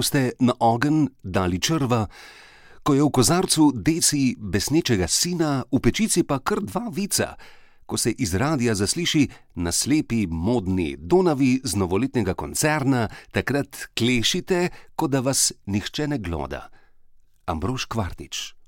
ko ste na ogenj dali črva, ko je v kozarcu deci besnečega sina, v pečici pa kar dva vica, ko se iz radia zasliši na slepi modni Donavi z novoletnega koncerna, takrat klešite, kot da vas nihče ne gloda. Ambrož Kvartič.